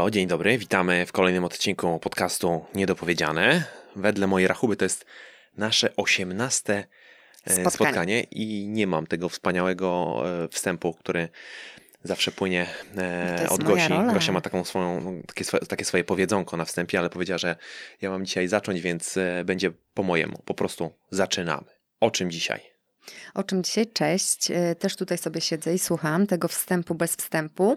halo, dzień dobry. Witamy w kolejnym odcinku podcastu Niedopowiedziane. Wedle mojej rachuby to jest nasze osiemnaste e, spotkanie. spotkanie i nie mam tego wspaniałego e, wstępu, który zawsze płynie e, od Gosi. Gosia ma taką swoją, takie, swoje, takie swoje powiedzonko na wstępie, ale powiedziała, że ja mam dzisiaj zacząć, więc będzie po mojemu. Po prostu zaczynamy. O czym dzisiaj? O czym dzisiaj? Cześć. Też tutaj sobie siedzę i słucham tego wstępu bez wstępu.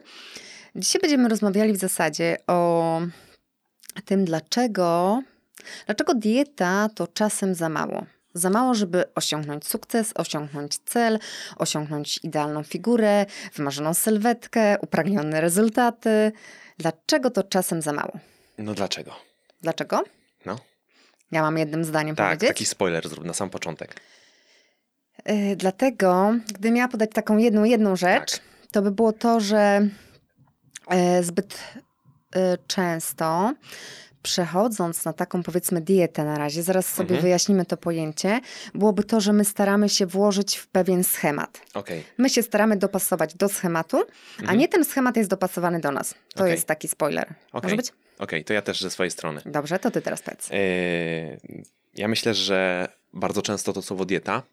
Dzisiaj będziemy rozmawiali w zasadzie o tym, dlaczego, dlaczego dieta to czasem za mało. Za mało, żeby osiągnąć sukces, osiągnąć cel, osiągnąć idealną figurę, wymarzoną sylwetkę, upragnione rezultaty. Dlaczego to czasem za mało? No dlaczego? Dlaczego? No. Ja mam jednym zdaniem tak, powiedzieć. taki spoiler zrób na sam początek. Yy, dlatego, gdy miała podać taką jedną, jedną rzecz, tak. to by było to, że zbyt e, często przechodząc na taką powiedzmy dietę na razie, zaraz sobie mhm. wyjaśnimy to pojęcie, byłoby to, że my staramy się włożyć w pewien schemat. Okay. My się staramy dopasować do schematu, mhm. a nie ten schemat jest dopasowany do nas. To okay. jest taki spoiler. Okay. Może być? Okej, okay. to ja też ze swojej strony. Dobrze, to ty teraz powiedz. Yy, ja myślę, że bardzo często to słowo dieta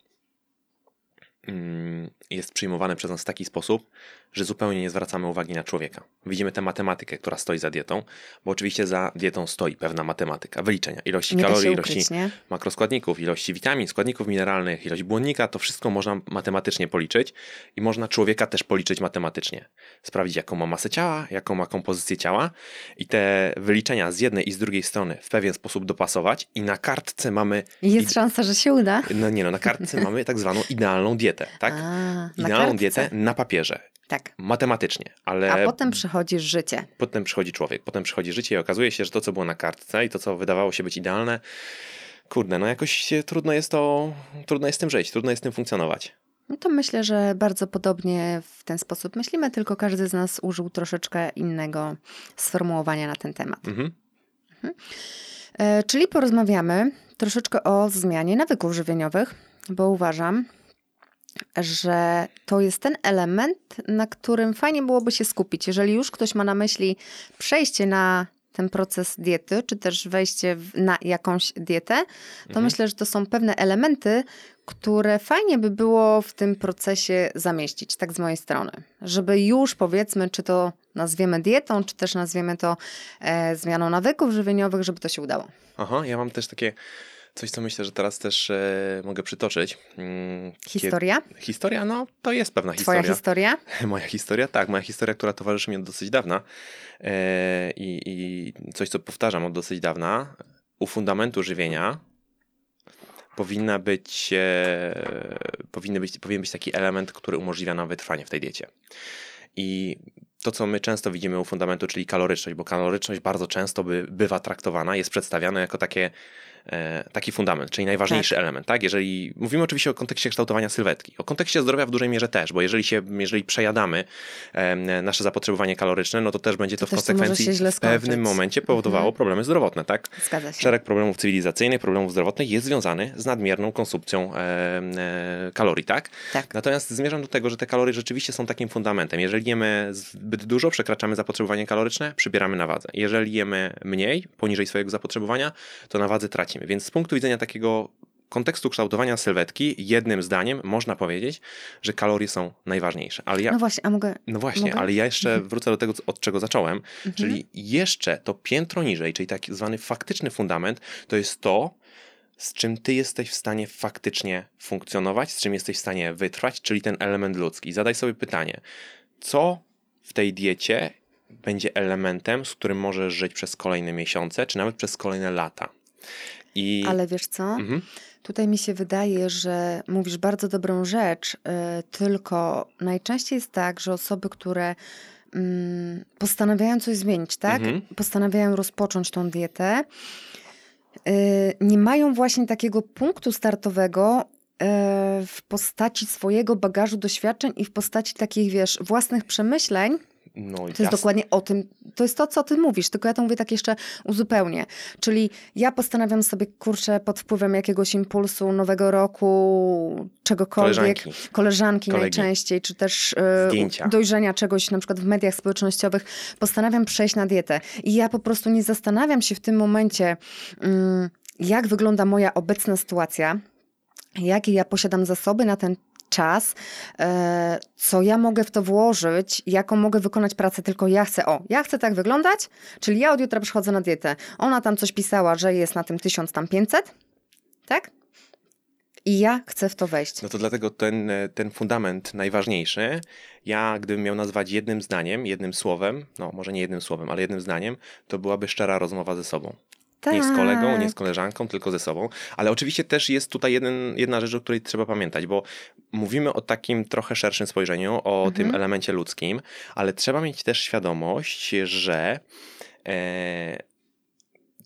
mm, jest przyjmowane przez nas w taki sposób, że zupełnie nie zwracamy uwagi na człowieka. Widzimy tę matematykę, która stoi za dietą, bo oczywiście za dietą stoi pewna matematyka, wyliczenia, ilości nie kalorii, ukryć, ilości nie? makroskładników, ilości witamin, składników mineralnych, ilość błonnika, to wszystko można matematycznie policzyć i można człowieka też policzyć matematycznie. Sprawdzić, jaką ma masę ciała, jaką ma kompozycję ciała i te wyliczenia z jednej i z drugiej strony w pewien sposób dopasować i na kartce mamy... Jest szansa, że się uda. No nie no, na kartce mamy tak zwaną idealną dietę, tak? A, idealną dietę na papierze. Tak. Matematycznie, ale. A potem przychodzi życie. Potem przychodzi człowiek, potem przychodzi życie i okazuje się, że to, co było na kartce i to, co wydawało się być idealne, kurde, no jakoś trudno jest to, trudno jest z tym żyć, trudno jest z tym funkcjonować. No to myślę, że bardzo podobnie w ten sposób myślimy, tylko każdy z nas użył troszeczkę innego sformułowania na ten temat. Mhm. Mhm. E, czyli porozmawiamy troszeczkę o zmianie nawyków żywieniowych, bo uważam, że to jest ten element, na którym fajnie byłoby się skupić. Jeżeli już ktoś ma na myśli przejście na ten proces diety, czy też wejście na jakąś dietę, to mhm. myślę, że to są pewne elementy, które fajnie by było w tym procesie zamieścić, tak z mojej strony. Żeby już powiedzmy, czy to nazwiemy dietą, czy też nazwiemy to e, zmianą nawyków żywieniowych, żeby to się udało. Aha, ja mam też takie Coś, co myślę, że teraz też e, mogę przytoczyć. Mm, historia? Kiedy... Historia, no to jest pewna Twoja historia. historia? moja historia, tak. Moja historia, która towarzyszy mi od dosyć dawna e, i, i coś, co powtarzam od dosyć dawna. U fundamentu żywienia powinna być, e, powinny być, powinien być taki element, który umożliwia nam wytrwanie w tej diecie. I to, co my często widzimy u fundamentu, czyli kaloryczność, bo kaloryczność bardzo często by, bywa traktowana, jest przedstawiana jako takie taki fundament, czyli najważniejszy tak. element, tak? Jeżeli mówimy oczywiście o kontekście kształtowania sylwetki, o kontekście zdrowia w dużej mierze też, bo jeżeli się, jeżeli przejadamy nasze zapotrzebowanie kaloryczne, no to też będzie to, to w konsekwencji w pewnym momencie powodowało mhm. problemy zdrowotne, tak? Zgadza się. Szereg problemów cywilizacyjnych, problemów zdrowotnych jest związany z nadmierną konsumpcją e, kalorii, tak? tak? Natomiast zmierzam do tego, że te kalorie rzeczywiście są takim fundamentem. Jeżeli jemy zbyt dużo, przekraczamy zapotrzebowanie kaloryczne, przybieramy na wadze. Jeżeli jemy mniej, poniżej swojego zapotrzebowania, to na wadze tracimy Więc z punktu widzenia takiego kontekstu kształtowania sylwetki, jednym zdaniem można powiedzieć, że kalorie są najważniejsze. Ale ja, no właśnie, a mogę. No właśnie, mogę? ale ja jeszcze mhm. wrócę do tego, od czego zacząłem, mhm. czyli jeszcze to piętro niżej, czyli tak zwany faktyczny fundament, to jest to, z czym ty jesteś w stanie faktycznie funkcjonować, z czym jesteś w stanie wytrwać, czyli ten element ludzki. Zadaj sobie pytanie, co w tej diecie będzie elementem, z którym możesz żyć przez kolejne miesiące, czy nawet przez kolejne lata. I... Ale wiesz co? Mhm. Tutaj mi się wydaje, że mówisz bardzo dobrą rzecz, yy, tylko najczęściej jest tak, że osoby, które yy, postanawiają coś zmienić, tak? Mhm. Postanawiają rozpocząć tą dietę, yy, nie mają właśnie takiego punktu startowego, y, w postaci swojego bagażu doświadczeń i w postaci takich, wiesz, własnych przemyśleń, No, to jest dokładnie o tym, to jest to, co ty mówisz, tylko ja to mówię tak jeszcze uzupełnię. Czyli ja postanawiam sobie, kurczę, pod wpływem jakiegoś impulsu nowego roku, czegokolwiek, koleżanki, koleżanki najczęściej, czy też e, dojrzenia czegoś na przykład w mediach społecznościowych, postanawiam przejść na dietę. I ja po prostu nie zastanawiam się w tym momencie, mm, jak wygląda moja obecna sytuacja, jakie ja posiadam zasoby na ten czas, e, co ja mogę w to włożyć, jaką mogę wykonać pracę, tylko ja chcę, o, ja chcę tak wyglądać, czyli ja od jutra przychodzę na dietę. Ona tam coś pisała, że jest na tym 1500, tam 500, tak? I ja chcę w to wejść. No to dlatego ten, ten fundament najważniejszy, ja gdybym miał nazwać jednym zdaniem, jednym słowem, no może nie jednym słowem, ale jednym zdaniem, to byłaby szczera rozmowa ze sobą. Tak. Nie z kolegą, nie z tak. koleżanką, tylko ze sobą. Ale oczywiście też jest tutaj jeden, jedna rzecz, o której trzeba pamiętać, bo mówimy o takim trochę szerszym spojrzeniu, o mhm. tym elemencie ludzkim, ale trzeba mieć też świadomość, że e,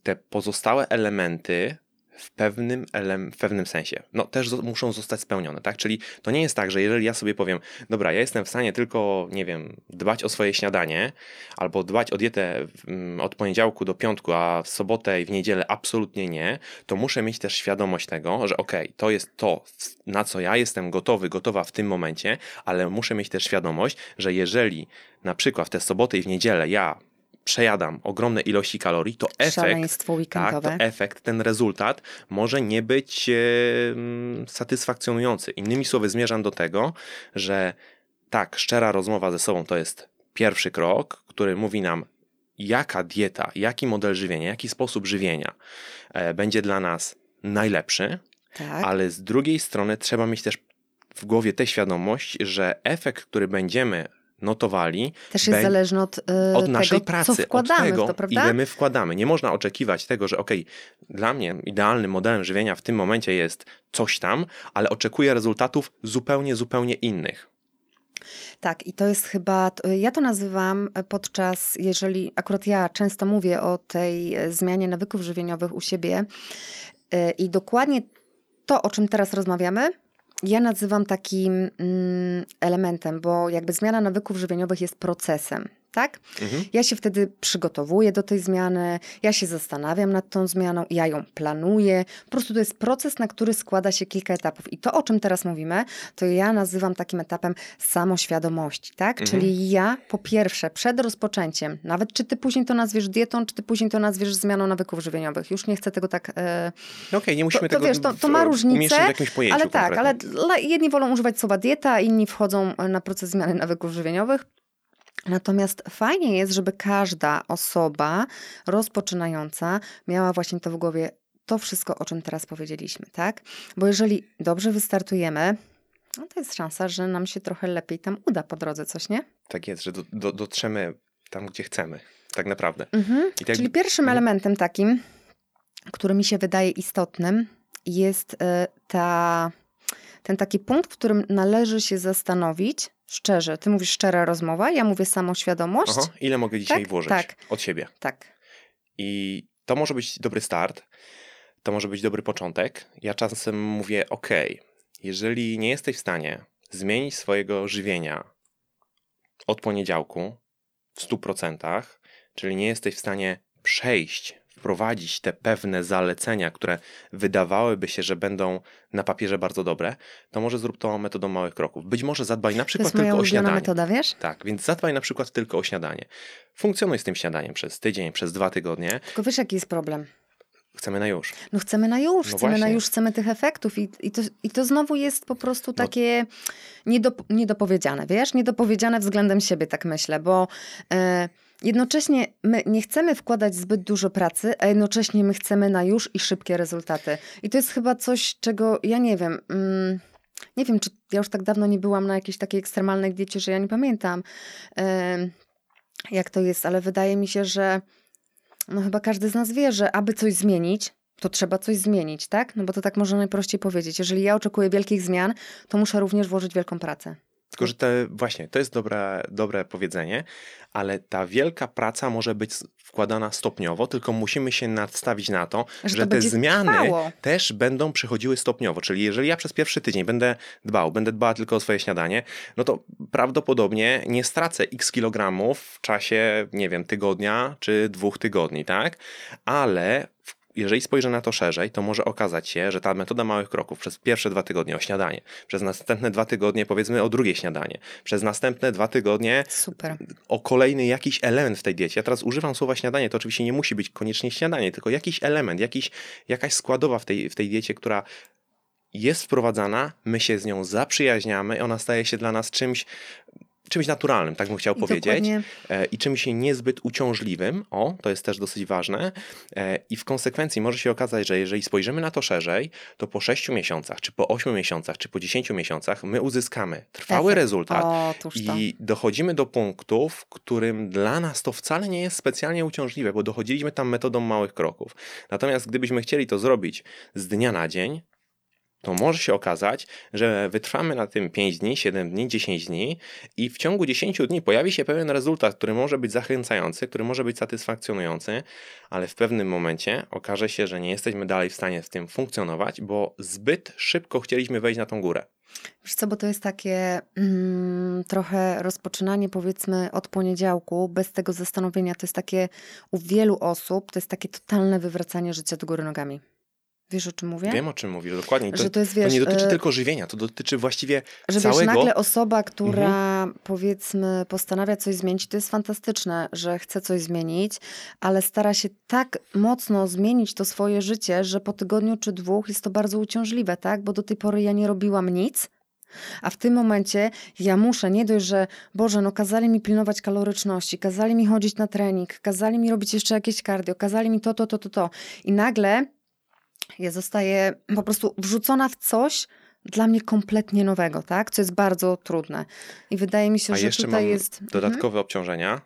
te pozostałe elementy w pewnym, w pewnym sensie. No też muszą zostać spełnione, tak? Czyli to nie jest tak, że jeżeli ja sobie powiem, dobra, ja jestem w stanie tylko, nie wiem, dbać o swoje śniadanie, albo dbać o dietę mm, od poniedziałku do piątku, a w sobotę i w niedzielę absolutnie nie, to muszę mieć też świadomość tego, że okej, okay, to jest to, na co ja jestem gotowy, gotowa w tym momencie, ale muszę mieć też świadomość, że jeżeli na przykład w te soboty i w niedzielę ja przejadam ogromne ilości kalorii, to efekt, tak, to efekt, ten rezultat może nie być e, satysfakcjonujący. Innymi słowy, zmierzam do tego, że tak, szczera rozmowa ze sobą to jest pierwszy krok, który mówi nam, jaka dieta, jaki model żywienia, jaki sposób żywienia e, będzie dla nas najlepszy, tak. ale z drugiej strony trzeba mieć też w głowie tę świadomość, że efekt, który będziemy notowali. Też jest zależny od, yy, od naszej tego, pracy, co wkładamy od tego, to, prawda? ile my wkładamy. Nie można oczekiwać tego, że okej, okay, dla mnie idealnym modelem żywienia w tym momencie jest coś tam, ale oczekuję rezultatów zupełnie, zupełnie innych. Tak, i to jest chyba, ja to nazywam podczas, jeżeli akurat ja często mówię o tej zmianie nawyków żywieniowych u siebie i dokładnie to, o czym teraz rozmawiamy, ja nazywam takim mm, elementem, bo jakby zmiana nawyków żywieniowych jest procesem tak? Mhm. Ja się wtedy przygotowuję do tej zmiany, ja się zastanawiam nad tą zmianą, ja ją planuję. Po prostu to jest proces, na który składa się kilka etapów. I to, o czym teraz mówimy, to ja nazywam takim etapem samoświadomości, tak? Mhm. Czyli ja po pierwsze, przed rozpoczęciem, nawet czy ty później to nazwiesz dietą, czy ty później to nazwiesz zmianą nawyków żywieniowych, już nie chcę tego tak... E... No okej, okay, nie musimy to, tego wiesz, to, to ma różnicę, ale tak, ale jedni wolą używać słowa dieta, inni wchodzą na proces zmiany nawyków żywieniowych. Natomiast fajnie jest, żeby każda osoba rozpoczynająca miała właśnie to w głowie, to wszystko, o czym teraz powiedzieliśmy, tak? Bo jeżeli dobrze wystartujemy, no to jest szansa, że nam się trochę lepiej tam uda po drodze, coś nie? Tak jest, że do, do, dotrzemy tam, gdzie chcemy, tak naprawdę. Mhm. Tak... Czyli pierwszym mhm. elementem takim, który mi się wydaje istotnym, jest y, ta, ten taki punkt, w którym należy się zastanowić, Szczerze, ty mówisz szczera rozmowa, ja mówię samoświadomość. Aha, ile mogę dzisiaj tak? włożyć tak. od siebie? Tak. I to może być dobry start, to może być dobry początek. Ja czasem mówię, ok, jeżeli nie jesteś w stanie zmienić swojego żywienia od poniedziałku w 100%, czyli nie jesteś w stanie przejść wprowadzić te pewne zalecenia, które wydawałyby się, że będą na papierze bardzo dobre, to może zrób to metodą małych kroków. Być może zadbaj na przykład tylko o śniadanie. metoda, wiesz? Tak, więc zadbaj na przykład tylko o śniadanie. Funkcjonuj z tym śniadaniem przez tydzień, przez dwa tygodnie. Tylko wiesz, jaki jest problem? Chcemy na już. No chcemy na już, no chcemy właśnie. na już, chcemy tych efektów i, i, to, i to znowu jest po prostu no. takie no. niedop, niedopowiedziane, wiesz? Niedopowiedziane względem siebie, tak myślę, bo... Yy, Jednocześnie my nie chcemy wkładać zbyt dużo pracy, a jednocześnie my chcemy na już i szybkie rezultaty. I to jest chyba coś, czego ja nie wiem. Mm, nie wiem, czy ja już tak dawno nie byłam na jakiejś takiej ekstremalnej diecie, że ja nie pamiętam, jak to jest, ale wydaje mi się, że no chyba każdy z nas wie, że aby coś zmienić, to trzeba coś zmienić, tak? No bo to tak można najprościej powiedzieć. Jeżeli ja oczekuję wielkich zmian, to muszę również włożyć wielką pracę. Tylko, że te, właśnie, to jest dobre, dobre powiedzenie, ale ta wielka praca może być wkładana stopniowo, tylko musimy się nadstawić na to, że, że to te zmiany trwało. też będą przychodziły stopniowo. Czyli jeżeli ja przez pierwszy tydzień będę dbał, będę dbała tylko o swoje śniadanie, no to prawdopodobnie nie stracę x kilogramów w czasie, nie wiem, tygodnia czy dwóch tygodni, tak? Ale w jeżeli spojrzę na to szerzej, to może okazać się, że ta metoda małych kroków przez pierwsze dwa tygodnie o śniadanie, przez następne dwa tygodnie powiedzmy o drugie śniadanie, przez następne dwa tygodnie Super. o kolejny jakiś element w tej diecie. Ja teraz używam słowa śniadanie, to oczywiście nie musi być koniecznie śniadanie, tylko jakiś element, jakiś, jakaś składowa w tej, w tej diecie, która jest wprowadzana, my się z nią zaprzyjaźniamy, ona staje się dla nas czymś czymś naturalnym, tak bym chciał I powiedzieć, dokładnie. E, i czymś niezbyt uciążliwym, o, to jest też dosyć ważne, e, i w konsekwencji może się okazać, że jeżeli spojrzymy na to szerzej, to po 6 miesiącach, czy po 8 miesiącach, czy po 10 miesiącach my uzyskamy trwały Efekt. rezultat o, i dochodzimy do punktu, w którym dla nas to wcale nie jest specjalnie uciążliwe, bo dochodziliśmy tam metodą małych kroków. Natomiast gdybyśmy chcieli to zrobić z dnia na dzień, to może się okazać, że wytrwamy na tym 5 dni, 7 dni, 10 dni i w ciągu 10 dni pojawi się pewien rezultat, który może być zachęcający, który może być satysfakcjonujący, ale w pewnym momencie okaże się, że nie jesteśmy dalej w stanie z tym funkcjonować, bo zbyt szybko chcieliśmy wejść na tą górę. Wiesz co, bo to jest takie mm, trochę rozpoczynanie powiedzmy od poniedziałku, bez tego zastanowienia. To jest takie u wielu osób, to jest takie totalne wywracanie życia do góry nogami. Wiesz o czym mówię? Wiem o czym mówisz, dokładnie. To, że to, jest, wiesz, to nie dotyczy e, tylko żywienia, to dotyczy właściwie że całego... Że nagle osoba, która mhm. powiedzmy postanawia coś zmienić, to jest fantastyczne, że chce coś zmienić, ale stara się tak mocno zmienić to swoje życie, że po tygodniu czy dwóch jest to bardzo uciążliwe, tak? Bo do tej pory ja nie robiłam nic, a w tym momencie ja muszę nie dość, że Boże, no kazali mi pilnować kaloryczności, kazali mi chodzić na trening, kazali mi robić jeszcze jakieś cardio, kazali mi to, to, to, to, to. I nagle ja zostaję po prostu wrzucona w coś dla mnie kompletnie nowego, tak? Co jest bardzo trudne. I wydaje mi się, A że jeszcze tutaj mam jest. Mhm. Dodatkowe obciążenia,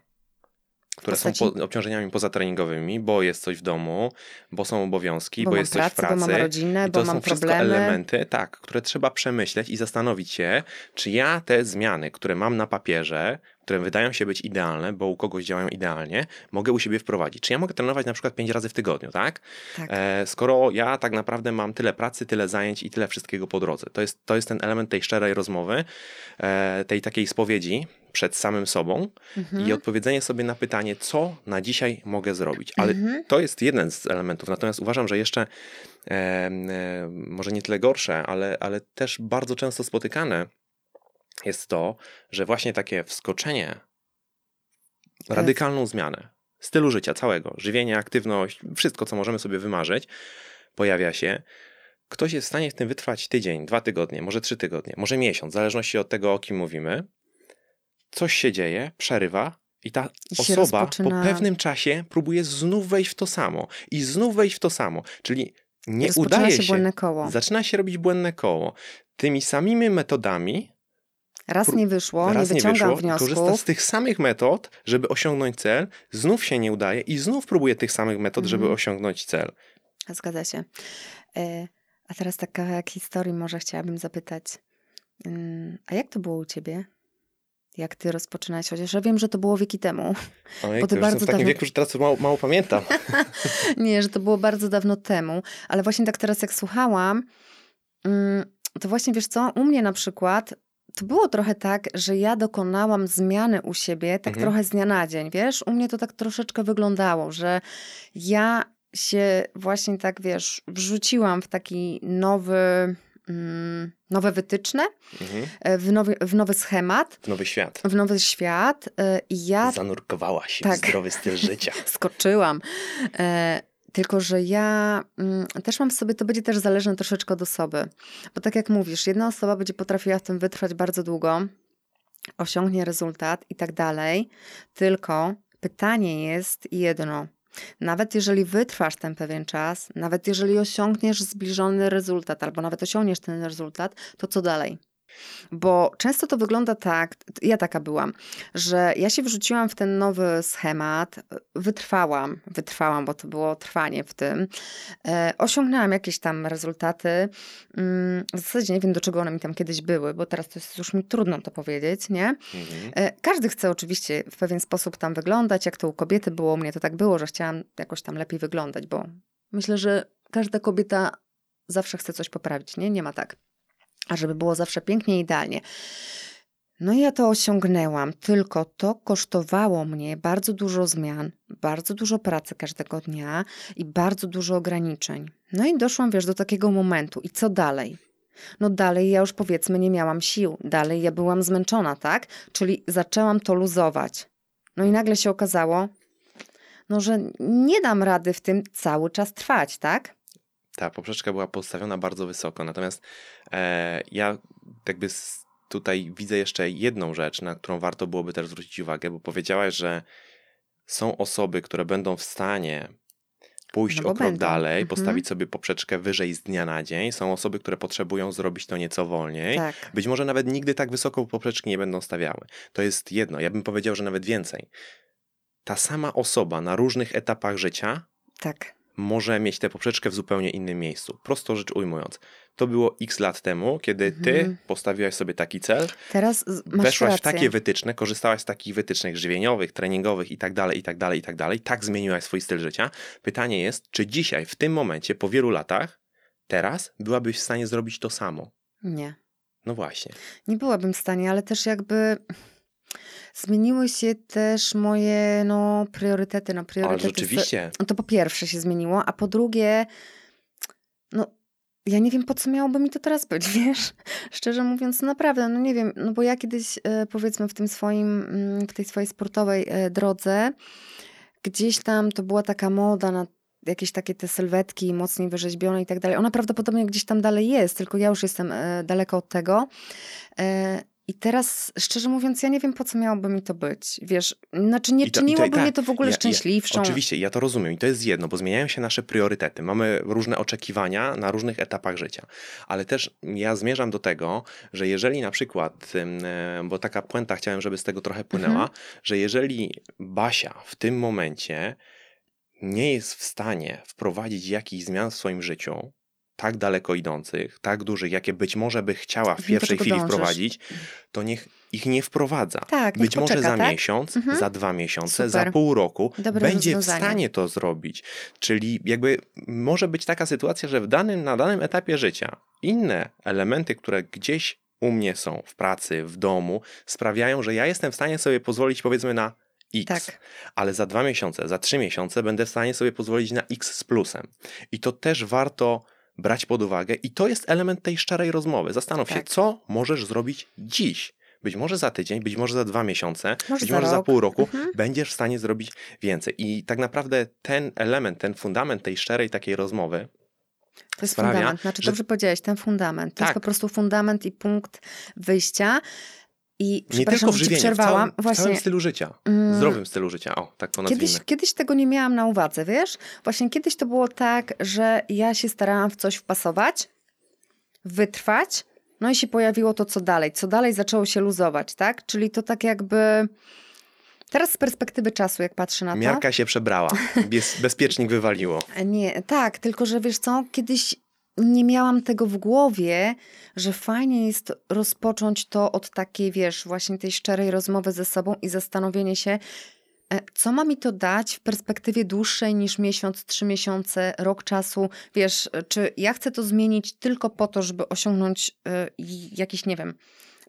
które Postaci? są po, obciążeniami pozatreningowymi, bo jest coś w domu, bo są obowiązki, bo, bo jest pracę, coś w pracy. Bo mam rodzinę, I to są mam wszystko problemy. elementy, tak, które trzeba przemyśleć i zastanowić się, czy ja te zmiany, które mam na papierze, które wydają się być idealne, bo u kogoś działają idealnie, mogę u siebie wprowadzić. Czy ja mogę trenować na przykład pięć razy w tygodniu, tak? tak. E, skoro ja tak naprawdę mam tyle pracy, tyle zajęć i tyle wszystkiego po drodze. To jest, to jest ten element tej szczerej rozmowy, e, tej takiej spowiedzi przed samym sobą mhm. i odpowiedzenie sobie na pytanie, co na dzisiaj mogę zrobić. Ale mhm. to jest jeden z elementów. Natomiast uważam, że jeszcze e, e, może nie tyle gorsze, ale, ale też bardzo często spotykane jest to, że właśnie takie wskoczenie, tak. radykalną zmianę stylu życia całego, żywienie, aktywność, wszystko, co możemy sobie wymarzyć, pojawia się. Ktoś jest w stanie w tym wytrwać tydzień, dwa tygodnie, może trzy tygodnie, może miesiąc, w zależności od tego, o kim mówimy. Coś się dzieje, przerywa i ta I osoba rozpoczyna... po pewnym czasie próbuje znów wejść w to samo i znów wejść w to samo. Czyli nie rozpoczyna udaje się. Koło. Zaczyna się robić błędne koło. Tymi samymi metodami Raz nie wyszło, Raz nie wyciągam nie wyszło, wniosków. Korzysta z tych samych metod, żeby osiągnąć cel, znów się nie udaje i znów próbuje tych samych metod, żeby mhm. osiągnąć cel. Zgadza się. E, a teraz taka historii może chciałabym zapytać. A jak to było u ciebie? Jak ty rozpoczynałeś? Chociaż ja wiem, że to było wieki temu. Ojej, bo ty bardzo w takim dawno... wieku, że teraz mało, mało pamiętam. nie, że to było bardzo dawno temu. Ale właśnie tak teraz jak słuchałam, mm, to właśnie wiesz co, u mnie na przykład to było trochę tak, że ja dokonałam zmiany u siebie tak mhm. trochę z dnia na dzień, wiesz? U mnie to tak troszeczkę wyglądało, że ja się właśnie tak, wiesz, wrzuciłam w taki nowy, mm, nowe wytyczne, mhm. E, w, nowy, w nowy schemat. W nowy świat. W nowy świat. E, I ja... Zanurkowałaś tak. w zdrowy styl życia. Skoczyłam. Tylko, że ja mm, też mam w sobie, to będzie też zależne troszeczkę od osoby. Bo tak jak mówisz, jedna osoba będzie potrafiła w tym wytrwać bardzo długo, osiągnie rezultat i tak dalej. Tylko pytanie jest jedno. Nawet jeżeli wytrwasz ten pewien czas, nawet jeżeli osiągniesz zbliżony rezultat, albo nawet osiągniesz ten rezultat, to co dalej? Bo często to wygląda tak, ja taka byłam, że ja się wrzuciłam w ten nowy schemat, wytrwałam, wytrwałam, bo to było trwanie w tym, e, osiągnęłam jakieś tam rezultaty. Mm, w zasadzie nie wiem, do czego one mi tam kiedyś były, bo teraz to jest już mi trudno to powiedzieć, nie? Mhm. E, każdy chce oczywiście w pewien sposób tam wyglądać, jak to u kobiety było, u mnie to tak było, że chciałam jakoś tam lepiej wyglądać, bo myślę, że każda kobieta zawsze chce coś poprawić, nie? Nie ma tak a żeby było zawsze pięknie i idealnie. No i ja to osiągnęłam, tylko to kosztowało mnie bardzo dużo zmian, bardzo dużo pracy każdego dnia i bardzo dużo ograniczeń. No i doszłam, wiesz, do takiego momentu. I co dalej? No dalej ja już powiedzmy nie miałam sił, dalej ja byłam zmęczona, tak? Czyli zaczęłam to luzować. No i nagle się okazało, no że nie dam rady w tym cały czas trwać, tak? Ta poprzeczka była postawiona bardzo wysoko. Natomiast e, ja jakby tutaj widzę jeszcze jedną rzecz, na którą warto byłoby też zwrócić uwagę, bo powiedziałaś, że są osoby, które będą w stanie pójść no o krok dalej, mhm. postawić sobie poprzeczkę wyżej z dnia na dzień. Są osoby, które potrzebują zrobić to nieco wolniej. Tak. Być może nawet nigdy tak wysoko poprzeczki nie będą stawiały. To jest jedno. Ja bym powiedział, że nawet więcej. Ta sama osoba na różnych etapach życia tak może mieć tę poprzeczkę w zupełnie innym miejscu. Prosto rzecz ujmując. To było x lat temu, kiedy ty mhm. postawiłaś sobie taki cel. Teraz masz Weszłaś rację. w takie wytyczne, korzystałaś z takich wytycznych żywieniowych, treningowych i tak dalej, i tak dalej, i tak dalej. Tak zmieniłaś swój styl życia. Pytanie jest, czy dzisiaj, w tym momencie, po wielu latach, teraz byłabyś w stanie zrobić to samo? Nie. No właśnie. Nie byłabym w stanie, ale też jakby Zmieniły się też moje no, priorytety. No, priorytety Ale rzeczywiście. To po pierwsze się zmieniło, a po drugie, no ja nie wiem, po co miałoby mi to teraz być, wiesz? Szczerze mówiąc, naprawdę, no nie wiem, no bo ja kiedyś, e, powiedzmy, w tym swoim, mm, w tej swojej sportowej e, drodze, gdzieś tam to była taka moda na jakieś takie te sylwetki mocniej wyrzeźbione i tak dalej. Ona prawdopodobnie gdzieś tam dalej jest, tylko ja już jestem e, daleko od tego. I teraz, szczerze mówiąc, ja nie wiem, po co miałoby mi to być. Wiesz, znaczy nie to, czyniłoby tak, mnie to w ogóle ja, szczęśliwszą. Ja, oczywiście, ja to rozumiem i to jest jedno, bo zmieniają się nasze priorytety. Mamy różne oczekiwania na różnych etapach życia. Ale też ja zmierzam do tego, że jeżeli na przykład, bo taka puenta chciałem, żeby z tego trochę płynęła, mhm. że jeżeli Basia w tym momencie nie jest w stanie wprowadzić jakichś zmian w swoim życiu, tak daleko idących, tak dużych, jakie być może by chciała w pierwszej chwili dążysz. wprowadzić, to niech ich nie wprowadza. Tak, być może za tak? miesiąc, mhm. za dwa miesiące, Super. za pół roku Dobre będzie w stanie to zrobić. Czyli jakby może być taka sytuacja, że w danym, na danym etapie życia inne elementy, które gdzieś u mnie są w pracy, w domu, sprawiają, że ja jestem w stanie sobie pozwolić powiedzmy na X, tak. ale za dwa miesiące, za trzy miesiące będę w stanie sobie pozwolić na X z plusem. I to też warto brać pod uwagę i to jest element tej szczerej rozmowy. Zastanów tak. się, co możesz zrobić dziś. Być może za tydzień, być może za dwa miesiące, może być za może rok. za pół roku mhm. będziesz w stanie zrobić więcej. I tak naprawdę ten element, ten fundament tej szczerej takiej rozmowy, to jest sprawia, fundament, znaczy że... dobrze powiedziałeś, ten fundament. To tak. jest po prostu fundament i punkt wyjścia. I nie tylko w żywieniu, przerwałam. W całym, Właśnie, w całym stylu życia. Mm. Zdrowym stylu życia. O, tak to nazwijmy. Kiedyś, kiedyś tego nie miałam na uwadze, wiesz? Właśnie kiedyś to było tak, że ja się starałam w coś wpasować, wytrwać, no i się pojawiło to, co dalej. Co dalej zaczęło się luzować, tak? Czyli to tak jakby... Teraz z perspektywy czasu, jak patrzę na to... Miarka się przebrała. Bez, bezpiecznik wywaliło. Nie, tak, tylko że wiesz co, kiedyś nie miałam tego w głowie, że fajnie jest rozpocząć to od takiej, wiesz, właśnie tej szczerej rozmowy ze sobą i zastanowienie się, e, co ma mi to dać w perspektywie dłuższej niż miesiąc, trzy miesiące, rok czasu? Wiesz, czy ja chcę to zmienić tylko po to, żeby osiągnąć y, jakiś, nie wiem,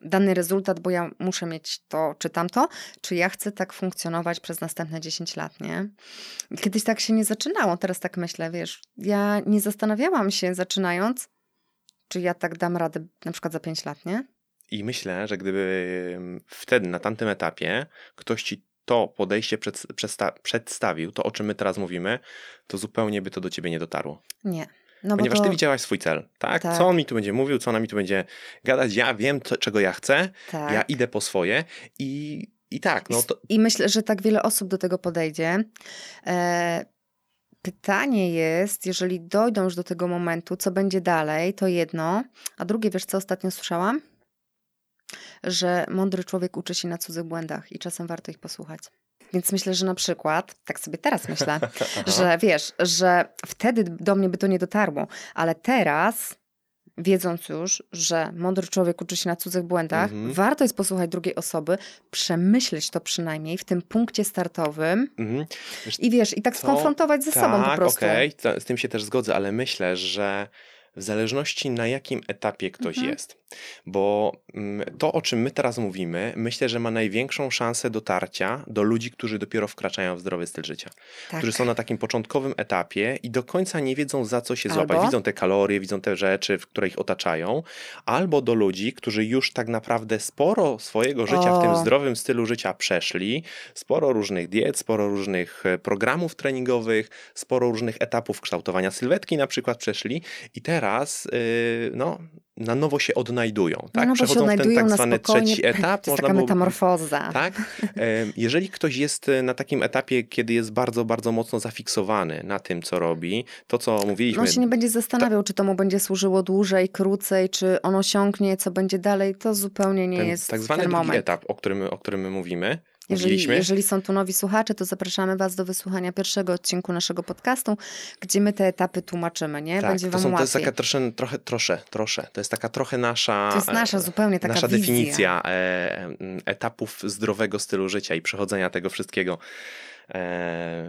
dany rezultat, bo ja muszę mieć to czy tamto, czy ja chcę tak funkcjonować przez następne 10 lat, nie? Kiedyś tak się nie zaczynało, teraz tak myślę, wiesz, ja nie zastanawiałam się zaczynając, czy ja tak dam radę na przykład za 5 lat, nie? I myślę, że gdyby wtedy, na tamtym etapie, ktoś ci to podejście przed, przedstawił, to o czym my teraz mówimy, to zupełnie by to do ciebie nie dotarło. Nie. No Ponieważ to... ty widziałaś swój cel, tak? tak? Co on mi tu będzie mówił, co ona mi tu będzie gadać, ja wiem, co, czego ja chcę, tak. ja idę po swoje i, i tak. No to... I myślę, że tak wiele osób do tego podejdzie. E... Pytanie jest, jeżeli dojdą już do tego momentu, co będzie dalej, to jedno. A drugie, wiesz co ostatnio słyszałam? że mądry człowiek uczy się na cudzych błędach i czasem warto ich posłuchać. Więc myślę, że na przykład, tak sobie teraz myślę, że wiesz, że wtedy do mnie by to nie dotarło, ale teraz wiedząc już, że mądry człowiek uczy się na cudzych błędach, mhm. warto jest posłuchać drugiej osoby, przemyśleć to przynajmniej w tym punkcie startowym mhm. wiesz, i wiesz, i tak to, skonfrontować ze tak, sobą po tak, prostu. okej, okay, z tym się też zgodzę, ale myślę, że w zależności na jakim etapie ktoś mhm. jest. Bo mm, to, o czym my teraz mówimy, myślę, że ma największą szansę dotarcia do ludzi, którzy dopiero wkraczają w zdrowy styl życia. Tak. Którzy są na takim początkowym etapie i do końca nie wiedzą, za co się albo... złapać. Widzą te kalorie, widzą te rzeczy, które ich otaczają. Albo do ludzi, którzy już tak naprawdę sporo swojego życia o. w tym zdrowym stylu życia przeszli. Sporo różnych diet, sporo różnych e, programów treningowych, sporo różnych etapów kształtowania sylwetki na przykład przeszli. I teraz, yy, no, na nowo się odnajdują. Tak? No, Przechodzą w ten tak zwany trzeci etap. To jest taka metamorfoza. Tak? Jeżeli ktoś jest e, na takim etapie, kiedy jest bardzo, bardzo mocno zafiksowany na tym, co robi, to co mówiliśmy... On się nie będzie zastanawiał, to... czy to mu będzie służyło dłużej, krócej, czy on osiągnie, co będzie dalej. To zupełnie nie ten, jest tak zwany ten moment. etap, o którym, o którym my mówimy, jeżeli, jeżeli, są tu nowi słuchacze, to zapraszamy Was do wysłuchania pierwszego odcinku naszego podcastu, gdzie my te etapy tłumaczymy, nie? Tak, Będzie to Wam są, łatwiej. To jest taka trosze, trochę, trosze, trosze. To jest taka trochę nasza... To jest nasza e, zupełnie taka Nasza wizja. definicja e, etapów zdrowego stylu życia i przechodzenia tego wszystkiego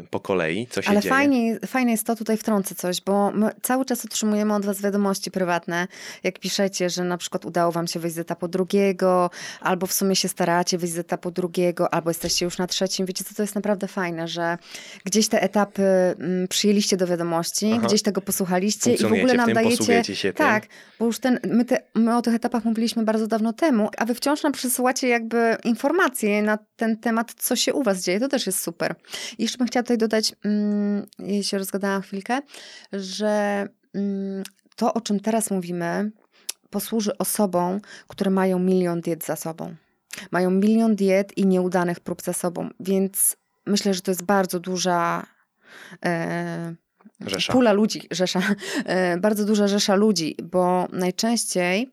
po kolei, co się Ale dzieje. Fajnie, fajne jest to, tutaj wtrącę coś, bo my cały czas otrzymujemy od was wiadomości prywatne, jak piszecie, że na przykład udało wam się wyjść z etapu drugiego, albo w sumie się staracie wyjść z etapu drugiego, albo jesteście już na trzecim. Wiecie co, to jest naprawdę fajne, że gdzieś te etapy mm, przyjęliście do wiadomości, Aha. gdzieś tego posłuchaliście i w ogóle nam tym, dajecie... Się tak, tym. bo już ten, my, te, my o tych etapach mówiliśmy bardzo dawno temu, a wy wciąż nam przysyłacie jakby informacje na ten temat, co się u was dzieje. To też jest super. Jeszcze bym chciała tutaj dodać, mm, jeśli się rozgadałam chwilkę, że mm, to, o czym teraz mówimy, posłuży osobom, które mają milion diet za sobą. Mają milion diet i nieudanych prób za sobą, więc myślę, że to jest bardzo duża e, rzesza. pula ludzi, rzesza, e, bardzo duża rzesza ludzi, bo najczęściej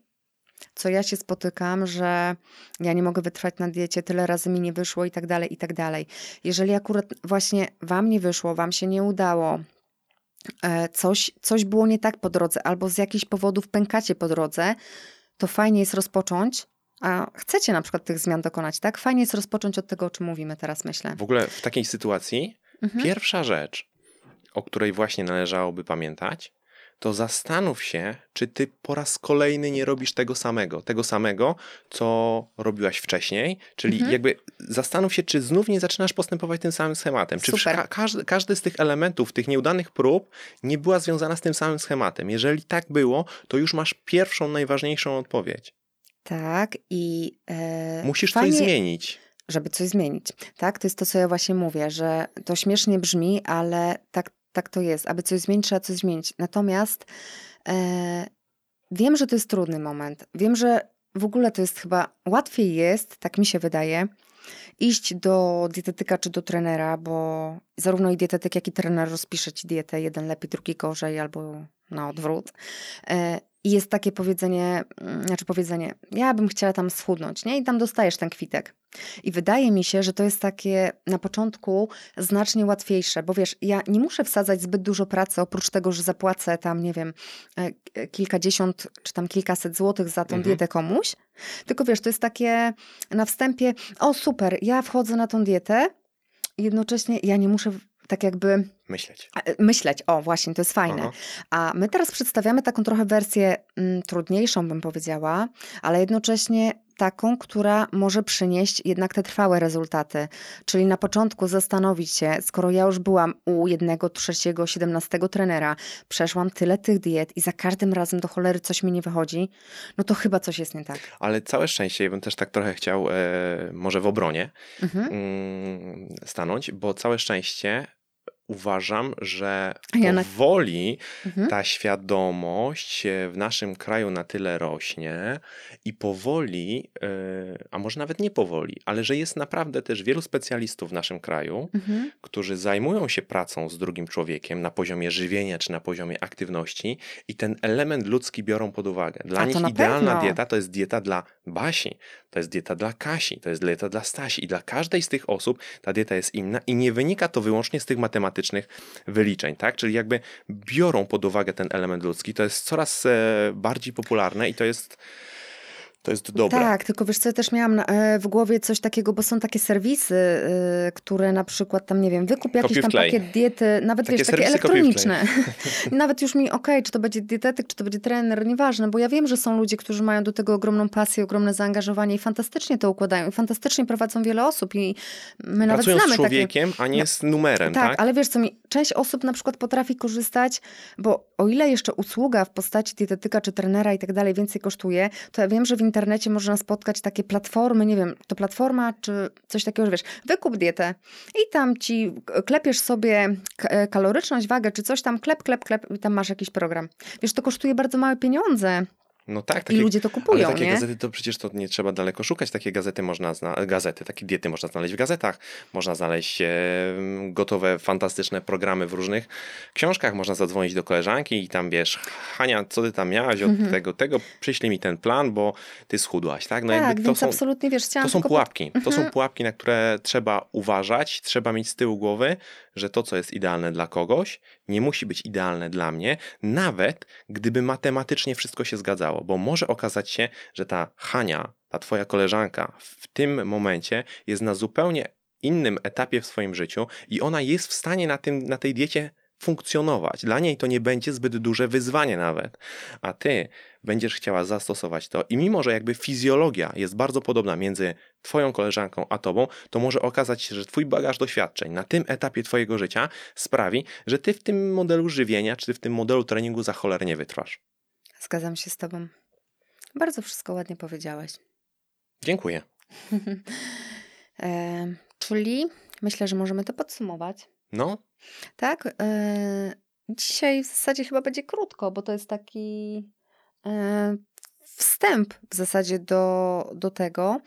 co ja się spotykam, że ja nie mogę wytrwać na diecie, tyle razy mi nie wyszło i tak dalej, i tak dalej. Jeżeli akurat właśnie wam nie wyszło, wam się nie udało, e, coś, coś było nie tak po drodze, albo z jakichś powodów pękacie po drodze, to fajnie jest rozpocząć, a chcecie na przykład tych zmian dokonać, tak? Fajnie jest rozpocząć od tego, o czym mówimy teraz, myślę. W ogóle w takiej sytuacji mhm. pierwsza rzecz, o której właśnie należałoby pamiętać, to zastanów się, czy ty po raz kolejny nie robisz tego samego, tego samego, co robiłaś wcześniej, czyli mhm. jakby zastanów się, czy znów nie zaczynasz postępować tym samym schematem, czy ka każdy, każdy z tych elementów, tych nieudanych prób nie była związana z tym samym schematem. Jeżeli tak było, to już masz pierwszą, najważniejszą odpowiedź. Tak i... E, Musisz fajnie... coś zmienić żeby coś zmienić. Tak, to jest to, co ja właśnie mówię, że to śmiesznie brzmi, ale tak tak to jest. Aby coś zmienić, trzeba coś zmienić. Natomiast e, wiem, że to jest trudny moment. Wiem, że w ogóle to jest chyba łatwiej jest, tak mi się wydaje, iść do dietetyka czy do trenera, bo zarówno i dietetyk, jak i trener rozpisze ci dietę, jeden lepiej, drugi gorzej, albo na odwrót. E, I jest takie powiedzenie, mm, znaczy powiedzenie, ja bym chciała tam schudnąć, nie? I tam dostajesz ten kwitek. I wydaje mi się, że to jest takie na początku znacznie łatwiejsze, bo wiesz, ja nie muszę wsadzać zbyt dużo pracy, oprócz tego, że zapłacę tam, nie wiem, e, e, kilkadziesiąt czy tam kilkaset złotych za tą mhm. dietę komuś, tylko wiesz, to jest takie na wstępie, o super, ja wchodzę na tą dietę, jednocześnie ja nie muszę tak jakby. Myśleć. E, myśleć, o właśnie, to jest fajne. Aha. A my teraz przedstawiamy taką trochę wersję mm, trudniejszą, bym powiedziała, ale jednocześnie taką, która może przynieść jednak te trwałe rezultaty. Czyli na początku zastanowić się, skoro ja już byłam u jednego, trzeciego, siedemnastego trenera, przeszłam tyle tych diet i za każdym razem do cholery coś mi nie wychodzi, no to chyba coś jest nie tak. Ale całe szczęście, ja bym też tak trochę chciał e, może w obronie mhm. mm, stanąć, bo całe szczęście uważam, że powoli mhm. ta świadomość w naszym kraju na tyle rośnie i powoli, e, a może nawet nie powoli, ale że jest naprawdę też wielu specjalistów w naszym kraju, mhm. którzy zajmują się pracą z drugim człowiekiem na poziomie żywienia czy na poziomie aktywności i ten element ludzki biorą pod uwagę. Dla nich idealna pewno. dieta to jest dieta dla Basi, to jest dieta dla Kasi, to jest dieta dla Stasi i dla każdej z tych osób ta dieta jest inna i nie wynika to wyłącznie z tych matematycznych wyliczeń, tak? Czyli jakby biorą pod uwagę ten element ludzki, to jest coraz e, bardziej popularne i to jest to jest dobre. Tak, tylko wiesz co, ja też miałam e, w głowie coś takiego, bo są takie serwisy, e, które na przykład tam, nie wiem, wykup jakiś tam pakiet diety, nawet takie wiesz, takie elektroniczne. nawet już mi, okej, okay, czy to będzie dietetyk, czy to będzie trener, nieważne, bo ja wiem, że są ludzie, którzy mają do tego ogromną pasję, ogromne zaangażowanie i fantastycznie to układają i fantastycznie prowadzą wiele osób i my nawet Pracują znamy z człowiekiem, takie... a nie z numerem, tak, tak? ale wiesz co, mi część osób na przykład potrafi korzystać, bo o ile jeszcze usługa w postaci dietetyka czy trenera i tak dalej więcej kosztuje, to ja wiem, że w internecie można spotkać takie platformy, nie wiem, to platforma czy coś takiego, że wiesz, wykup dietę i tam ci klepiesz sobie kaloryczność, wagę czy coś tam, klep, klep, klep i tam masz jakiś program. Wiesz, to kosztuje bardzo małe pieniądze. No tak, takie, I ludzie to kupują. Ale takie nie? gazety to przecież to nie trzeba daleko szukać. Takie gazety można znaleźć, gazety, takie diety można znaleźć w gazetach. Można znaleźć e, gotowe, fantastyczne programy w różnych książkach. Można zadzwonić do koleżanki i tam wiesz, Hania, co ty tam miałaś od mhm. tego, tego, przyślij mi ten plan, bo ty schudłaś, tak? No tak, to są, absolutnie wiesz, To są pułapki. To są mhm. pułapki, na które trzeba uważać, trzeba mieć z tyłu głowy, że to, co jest idealne dla kogoś, nie musi być idealne dla mnie, nawet gdyby matematycznie wszystko się zgadzało, bo może okazać się, że ta Hania, ta twoja koleżanka w tym momencie jest na zupełnie innym etapie w swoim życiu i ona jest w stanie na, tym, na tej diecie funkcjonować. Dla niej to nie będzie zbyt duże wyzwanie nawet. A ty będziesz chciała zastosować to i mimo, że jakby fizjologia jest bardzo podobna między twoją koleżanką a tobą, to może okazać się, że twój bagaż doświadczeń na tym etapie twojego życia sprawi, że ty w tym modelu żywienia, czy w tym modelu treningu za cholerę nie wytrwasz. Zgadzam się z tobą. Bardzo wszystko ładnie powiedziałeś. Dziękuję. e, czyli myślę, że możemy to podsumować. No. Tak. E, dzisiaj w zasadzie chyba będzie krótko, bo to jest taki e, wstęp w zasadzie do, do tego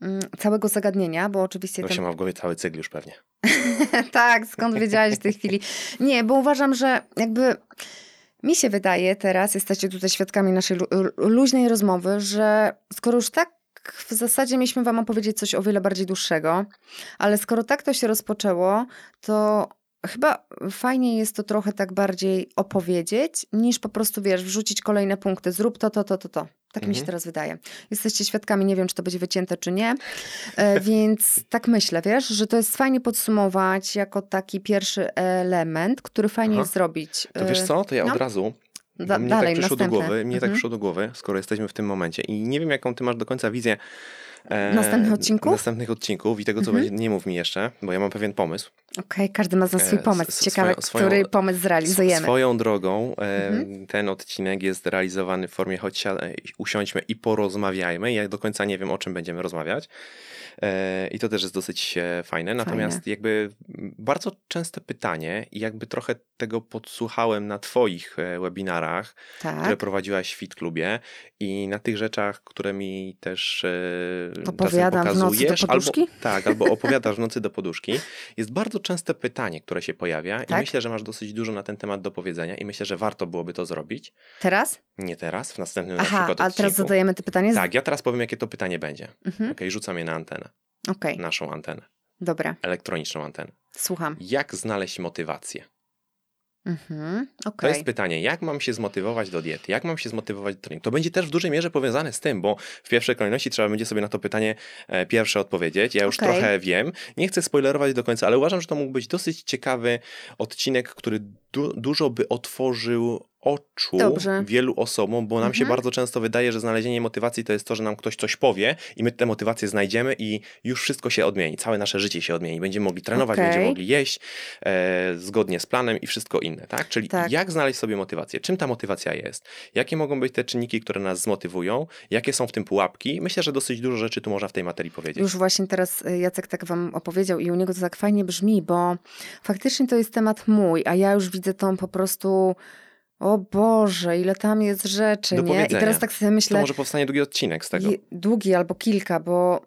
mm, całego zagadnienia, bo oczywiście... To ten... się ma w głowie cały cykl już pewnie. tak, skąd wiedziałeś w tej chwili? Nie, bo uważam, że jakby mi się wydaje teraz, jesteście tutaj świadkami naszej luźnej rozmowy, że skoro już tak w zasadzie mieliśmy wam opowiedzieć coś o wiele bardziej dłuższego, ale skoro tak to się rozpoczęło, to chyba fajnie jest to trochę tak bardziej opowiedzieć, niż po prostu, wiesz, wrzucić kolejne punkty. Zrób to, to, to, to, to. Tak mhm. mi się mhm. teraz wydaje. Jesteście świadkami, nie wiem, czy to będzie wycięte, czy nie. E, więc tak myślę, wiesz, że to jest fajnie podsumować jako taki pierwszy element, który fajnie Aha. jest zrobić. To wiesz co, to ja no? od razu da, mnie dalej, tak przyszło do głowy, mnie tak mhm. tak przyszło do głowy, skoro jesteśmy w tym momencie i nie wiem, jaką ty masz do końca wizję e, następnych odcinków? Następnych odcinków i tego, co mhm. będzie, nie mów mi jeszcze, bo ja mam pewien pomysł. Okej, okay, każdy ma za swój e, pomysł. Ciekawe, swoją, który pomysł zrealizujemy. Swoją drogą e, mhm. ten odcinek jest realizowany w formie choć usiądźmy i porozmawiajmy. Ja do końca nie wiem, o czym będziemy rozmawiać. E, I to też jest dosyć e, fajne. Natomiast fajne. jakby bardzo częste pytanie i jakby trochę tego podsłuchałem na twoich e, webinarach, tak. które prowadziłaś w Fit Klubie i na tych rzeczach, które mi też Opowiadam pokazujesz. W nocy do albo, tak, albo opowiadasz w nocy do poduszki. Jest bardzo częste pytanie, które się pojawia tak? i myślę, że masz dosyć dużo na ten temat do powiedzenia i myślę, że warto byłoby to zrobić. Teraz? Nie teraz, w następnym Aha, na przykład a teraz zadajemy to pytanie? Tak, ja teraz powiem, jakie to pytanie będzie. Mhm. Okej, okay, rzucam je na antenę. Okay. Naszą antenę. Dobra. Elektroniczną antenę. Słucham. Jak znaleźć motywację? Mhm, okay. To jest pytanie, jak mam się zmotywować do diety, jak mam się zmotywować do treningu. To będzie też w dużej mierze powiązane z tym, bo w pierwszej kolejności trzeba będzie sobie na to pytanie e, pierwsze odpowiedzieć. Ja już okay. trochę wiem, nie chcę spoilerować do końca, ale uważam, że to mógł być dosyć ciekawy odcinek, który du dużo by otworzył oczu Dobrze. wielu osobom, bo nam mhm. się bardzo często wydaje, że znalezienie motywacji to jest to, że nam ktoś coś powie i my tę motywację znajdziemy i już wszystko się odmieni, całe nasze życie się odmieni. Będziemy mogli trenować, okay. będziemy mogli jeść e, zgodnie z planem i wszystko inne, tak? Czyli tak. jak znaleźć sobie motywację? Czym ta motywacja jest? Jakie mogą być te czynniki, które nas zmotywują? Jakie są w tym pułapki? Myślę, że dosyć dużo rzeczy tu można w tej materii powiedzieć. Już właśnie teraz e, Jacek tak wam opowiedział i u niego to tak fajnie brzmi, bo faktycznie to jest temat mój, a ja już widzę tą po prostu o Boże, ile tam jest rzeczy, Do nie? I teraz tak sobie myślę... To może powstanie długi odcinek z tego. Długi albo kilka, bo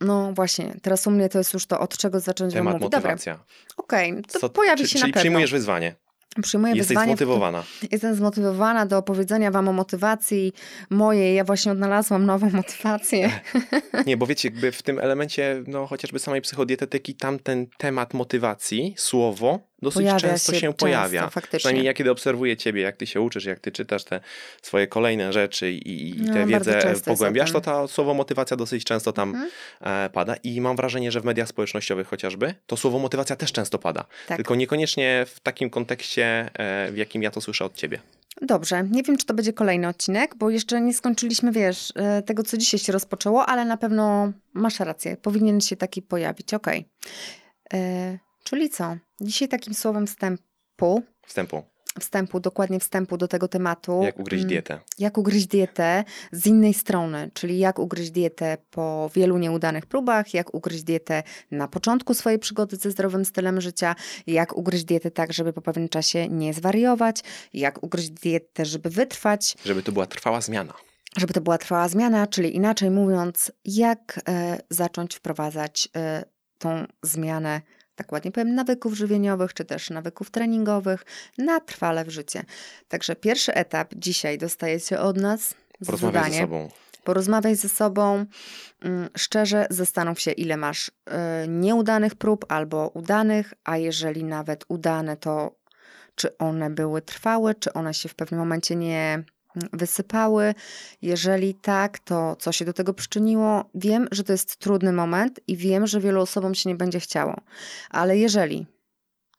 no właśnie, teraz u mnie to jest już to, od czego zacząć Temat mówić. motywacja. Okej, okay, to Co, pojawi czy, się czyli na pewno. przyjmujesz wyzwanie? Przyjmuję Jesteś wyzwanie. zmotywowana. Jestem zmotywowana do opowiedzenia wam o motywacji mojej. Ja właśnie odnalazłam nową motywację. Nie, bo wiecie, jakby w tym elemencie, no chociażby samej psychodietetyki, tam ten temat motywacji, słowo, dosyć Pojawia często się, się pojawia. często, faktycznie. Przynajmniej ja kiedy obserwuję ciebie, jak ty się uczysz, jak ty czytasz te swoje kolejne rzeczy i, i No, tę wiedzę pogłębiasz, to to słowo motywacja dosyć często tam Mhm. e, pada i mam wrażenie, że w mediach społecznościowych chociażby to słowo motywacja też często pada. Tak. Tylko niekoniecznie w takim kontekście, e, w jakim ja to słyszę od ciebie. Dobrze, nie wiem, czy to będzie kolejny odcinek, bo jeszcze nie skończyliśmy, wiesz, e, tego, co dzisiaj się rozpoczęło, ale na pewno masz rację, powinien się taki pojawić. Okej. E, Czyli co? Dzisiaj takim słowem wstępu, Wstępu. wstępu, dokładnie wstępu do tego tematu. Jak ugryźć mm, dietę. Jak ugryźć dietę z innej strony, czyli jak ugryźć dietę po wielu nieudanych próbach, jak ugryźć dietę na początku swojej przygody ze zdrowym stylem życia, jak ugryźć dietę tak, żeby po pewnym czasie nie zwariować, jak ugryźć dietę, żeby wytrwać, Żeby to była trwała zmiana. żeby to była trwała zmiana, czyli inaczej mówiąc, jak e, zacząć wprowadzać e, tą zmianę, tak ładnie powiem, nawyków żywieniowych, czy też nawyków treningowych na trwale w życie. Także pierwszy etap dzisiaj dostajecie od nas Porozmawiaj ze sobą. Porozmawiaj ze sobą, mm, szczerze zastanów się, ile masz e, nieudanych prób albo udanych, a jeżeli nawet udane, to czy one były trwałe, czy one się w pewnym momencie nie wysypały. Jeżeli tak, to co się do tego przyczyniło? Wiem, że to jest trudny moment i wiem, że wielu osobom się nie będzie chciało, ale jeżeli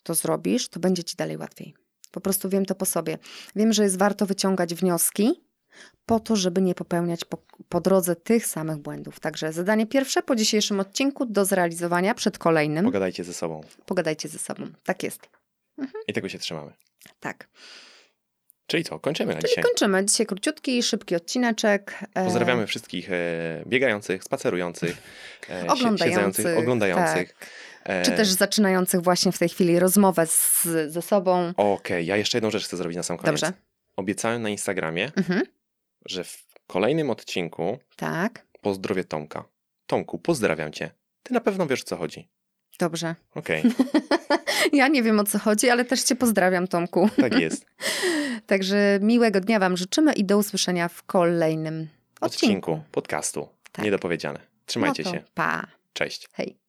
to zrobisz, to będzie ci dalej łatwiej. Po prostu wiem to po sobie. Wiem, że jest warto wyciągać wnioski, po to, żeby nie popełniać po, po drodze tych samych błędów. Także zadanie pierwsze po dzisiejszym odcinku do zrealizowania przed kolejnym. Pogadajcie ze sobą. Pogadajcie ze sobą. Tak jest. I tego się trzymamy. Tak. Czyli co, kończymy na Czyli dzisiaj. kończymy. Dzisiaj króciutki, szybki odcineczek. E, Pozdrawiamy wszystkich e, biegających, spacerujących, e, Oglądających, siedzących, oglądających. E, Czy też zaczynających właśnie w tej chwili rozmowę z, ze sobą. Okej, ja jeszcze jedną rzecz chcę zrobić na sam koniec. Dobrze. Obiecałem na Instagramie, Mhm. że w kolejnym odcinku Tak. pozdrowię Tomka. Tomku, pozdrawiam cię. Ty na pewno wiesz, o co chodzi. Dobrze. Okej, Ja nie wiem o co chodzi, ale też Cię pozdrawiam, Tomku. tak jest. Także miłego dnia Wam życzymy i do usłyszenia w kolejnym odcinku. Odcinku podcastu. Tak. Niedopowiedziane. Trzymajcie no się. Pa. Cześć. Hej.